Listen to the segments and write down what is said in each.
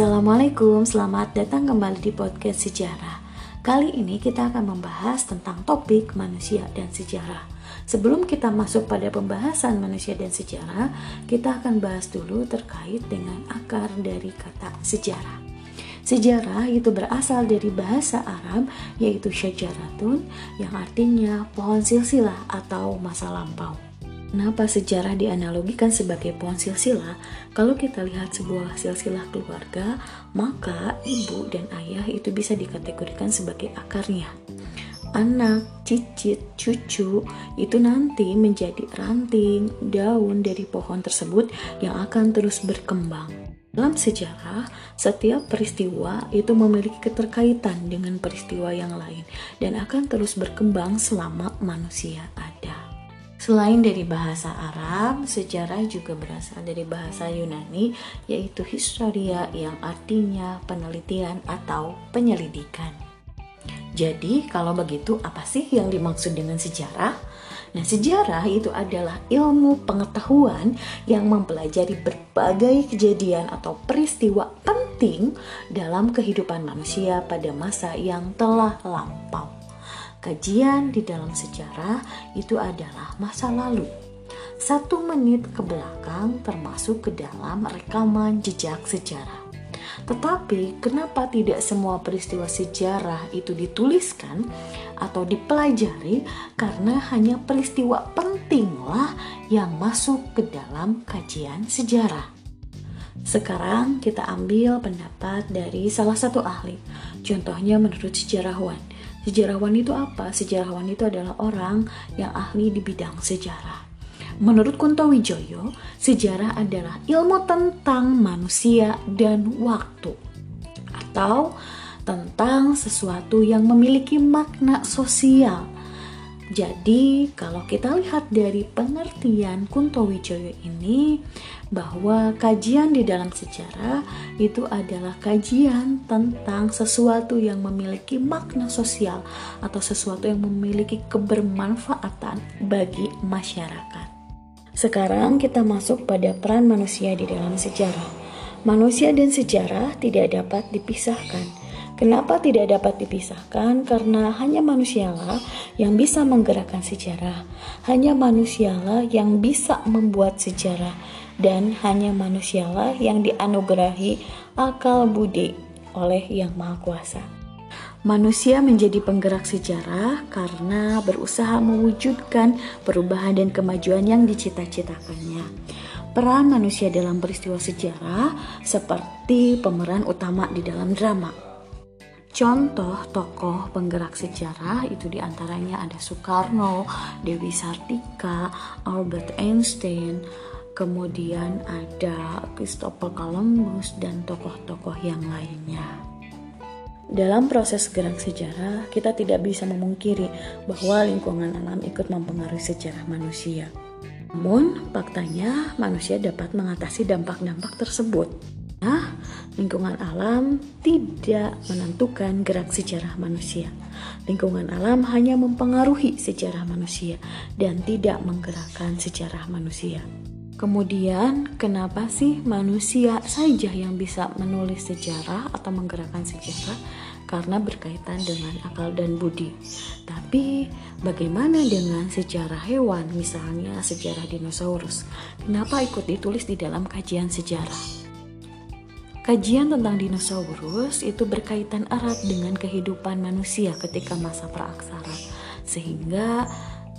Assalamualaikum, selamat datang kembali di podcast sejarah. Kali ini kita akan membahas tentang topik manusia dan sejarah. Sebelum kita masuk pada pembahasan manusia dan sejarah, kita akan bahas dulu terkait dengan akar dari kata sejarah. Sejarah itu berasal dari bahasa Arab yaitu syajaratun yang artinya pohon silsilah atau masa lampau. Kenapa sejarah dianalogikan sebagai pohon silsilah? Kalau kita lihat sebuah silsilah keluarga, maka ibu dan ayah itu bisa dikategorikan sebagai akarnya. Anak, cicit, cucu itu nanti menjadi ranting, daun dari pohon tersebut yang akan terus berkembang. Dalam sejarah, setiap peristiwa itu memiliki keterkaitan dengan peristiwa yang lain dan akan terus berkembang selama manusia ada. Selain dari bahasa Arab, sejarah juga berasal dari bahasa Yunani, yaitu historia yang artinya penelitian atau penyelidikan. Jadi, kalau begitu, apa sih yang dimaksud dengan sejarah? Nah, sejarah itu adalah ilmu pengetahuan yang mempelajari berbagai kejadian atau peristiwa penting dalam kehidupan manusia pada masa yang telah lampau. Kajian di dalam sejarah itu adalah masa lalu. Satu menit ke belakang termasuk ke dalam rekaman jejak sejarah. Tetapi kenapa tidak semua peristiwa sejarah itu dituliskan atau dipelajari karena hanya peristiwa pentinglah yang masuk ke dalam kajian sejarah. Sekarang kita ambil pendapat dari salah satu ahli. Contohnya menurut sejarawan. Sejarawan itu apa? Sejarawan itu adalah orang yang ahli di bidang sejarah. Menurut Kunto Wijoyo, sejarah adalah ilmu tentang manusia dan waktu atau tentang sesuatu yang memiliki makna sosial jadi, kalau kita lihat dari pengertian Kunto Wijoyo ini, bahwa kajian di dalam sejarah itu adalah kajian tentang sesuatu yang memiliki makna sosial atau sesuatu yang memiliki kebermanfaatan bagi masyarakat. Sekarang kita masuk pada peran manusia di dalam sejarah. Manusia dan sejarah tidak dapat dipisahkan Kenapa tidak dapat dipisahkan? Karena hanya manusialah yang bisa menggerakkan sejarah, hanya manusialah yang bisa membuat sejarah, dan hanya manusialah yang dianugerahi akal budi oleh Yang Maha Kuasa. Manusia menjadi penggerak sejarah karena berusaha mewujudkan perubahan dan kemajuan yang dicita-citakannya. Peran manusia dalam peristiwa sejarah seperti pemeran utama di dalam drama Contoh tokoh penggerak sejarah itu di antaranya ada Soekarno, Dewi Sartika, Albert Einstein, kemudian ada Christopher Columbus dan tokoh-tokoh yang lainnya. Dalam proses gerak sejarah, kita tidak bisa memungkiri bahwa lingkungan alam ikut mempengaruhi sejarah manusia. Namun, faktanya manusia dapat mengatasi dampak-dampak tersebut. Lingkungan alam tidak menentukan gerak sejarah manusia. Lingkungan alam hanya mempengaruhi sejarah manusia dan tidak menggerakkan sejarah manusia. Kemudian, kenapa sih manusia saja yang bisa menulis sejarah atau menggerakkan sejarah? Karena berkaitan dengan akal dan budi. Tapi, bagaimana dengan sejarah hewan, misalnya sejarah dinosaurus? Kenapa ikut ditulis di dalam kajian sejarah? Kajian tentang dinosaurus itu berkaitan erat dengan kehidupan manusia ketika masa praaksara, sehingga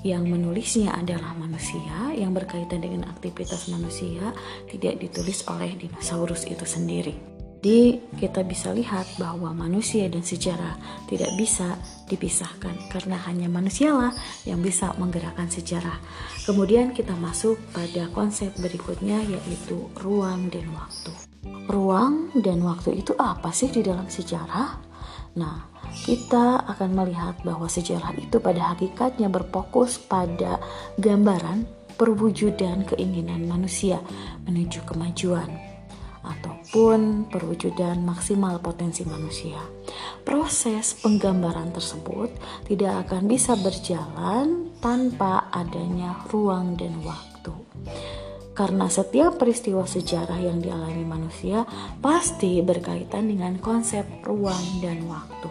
yang menulisnya adalah manusia yang berkaitan dengan aktivitas manusia tidak ditulis oleh dinosaurus itu sendiri. Jadi kita bisa lihat bahwa manusia dan sejarah tidak bisa dipisahkan karena hanya manusialah yang bisa menggerakkan sejarah. Kemudian kita masuk pada konsep berikutnya yaitu ruang dan waktu ruang dan waktu itu apa sih di dalam sejarah? Nah, kita akan melihat bahwa sejarah itu pada hakikatnya berfokus pada gambaran perwujudan keinginan manusia menuju kemajuan ataupun perwujudan maksimal potensi manusia. Proses penggambaran tersebut tidak akan bisa berjalan tanpa adanya ruang dan waktu. Karena setiap peristiwa sejarah yang dialami manusia pasti berkaitan dengan konsep ruang dan waktu.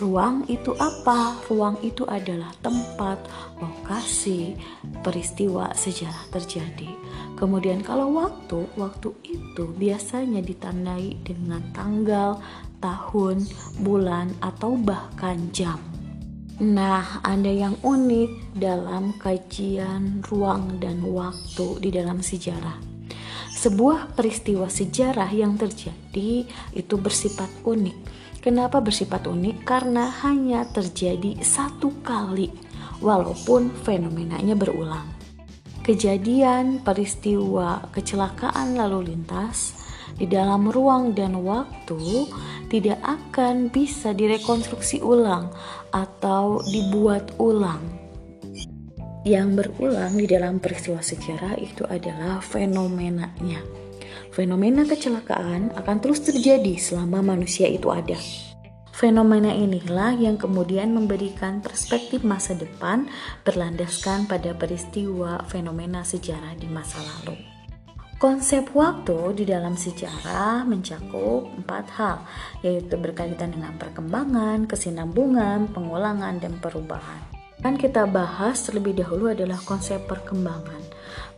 Ruang itu apa? Ruang itu adalah tempat, lokasi, peristiwa sejarah terjadi. Kemudian kalau waktu, waktu itu biasanya ditandai dengan tanggal, tahun, bulan, atau bahkan jam. Nah, ada yang unik dalam kajian ruang dan waktu di dalam sejarah. Sebuah peristiwa sejarah yang terjadi itu bersifat unik Kenapa bersifat unik? Karena hanya terjadi satu kali, walaupun fenomenanya berulang. Kejadian peristiwa kecelakaan lalu lintas di dalam ruang dan waktu tidak akan bisa direkonstruksi ulang atau dibuat ulang. Yang berulang di dalam peristiwa sejarah itu adalah fenomenanya. Fenomena kecelakaan akan terus terjadi selama manusia itu ada. Fenomena inilah yang kemudian memberikan perspektif masa depan berlandaskan pada peristiwa fenomena sejarah di masa lalu. Konsep waktu di dalam sejarah mencakup empat hal, yaitu berkaitan dengan perkembangan, kesinambungan, pengulangan, dan perubahan. Kan kita bahas terlebih dahulu adalah konsep perkembangan.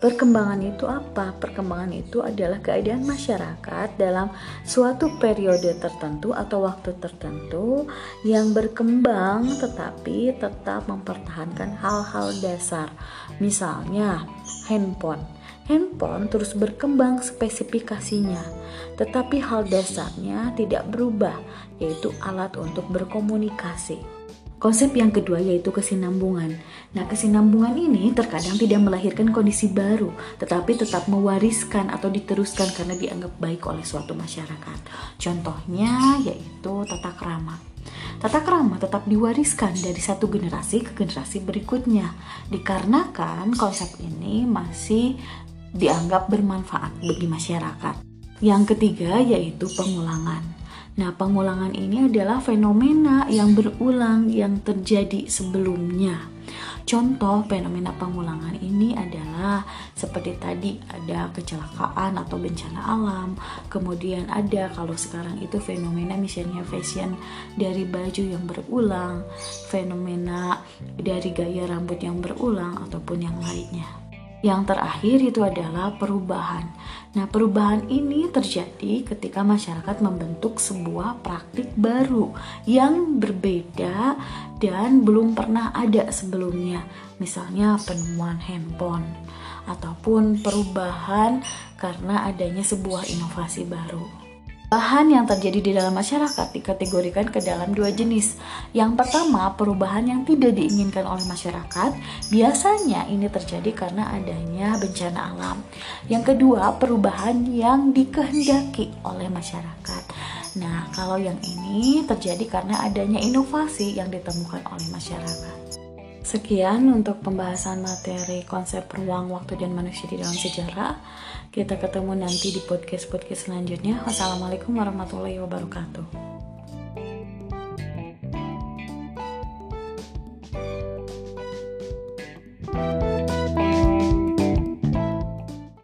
Perkembangan itu apa? Perkembangan itu adalah keadaan masyarakat dalam suatu periode tertentu atau waktu tertentu yang berkembang tetapi tetap mempertahankan hal-hal dasar. Misalnya, handphone. Handphone terus berkembang spesifikasinya, tetapi hal dasarnya tidak berubah, yaitu alat untuk berkomunikasi. Konsep yang kedua yaitu kesinambungan. Nah, kesinambungan ini terkadang tidak melahirkan kondisi baru, tetapi tetap mewariskan atau diteruskan karena dianggap baik oleh suatu masyarakat. Contohnya yaitu tata krama. Tata krama tetap diwariskan dari satu generasi ke generasi berikutnya, dikarenakan konsep ini masih dianggap bermanfaat bagi masyarakat. Yang ketiga yaitu pengulangan. Nah, pengulangan ini adalah fenomena yang berulang yang terjadi sebelumnya. Contoh fenomena pengulangan ini adalah seperti tadi ada kecelakaan atau bencana alam, kemudian ada kalau sekarang itu fenomena misalnya fashion dari baju yang berulang, fenomena dari gaya rambut yang berulang ataupun yang lainnya. Yang terakhir itu adalah perubahan. Nah, perubahan ini terjadi ketika masyarakat membentuk sebuah praktik baru yang berbeda dan belum pernah ada sebelumnya. Misalnya penemuan handphone ataupun perubahan karena adanya sebuah inovasi baru. Perubahan yang terjadi di dalam masyarakat dikategorikan ke dalam dua jenis. Yang pertama, perubahan yang tidak diinginkan oleh masyarakat. Biasanya ini terjadi karena adanya bencana alam. Yang kedua, perubahan yang dikehendaki oleh masyarakat. Nah, kalau yang ini terjadi karena adanya inovasi yang ditemukan oleh masyarakat. Sekian untuk pembahasan materi konsep ruang, waktu, dan manusia di dalam sejarah. Kita ketemu nanti di podcast-podcast selanjutnya. Wassalamualaikum warahmatullahi wabarakatuh.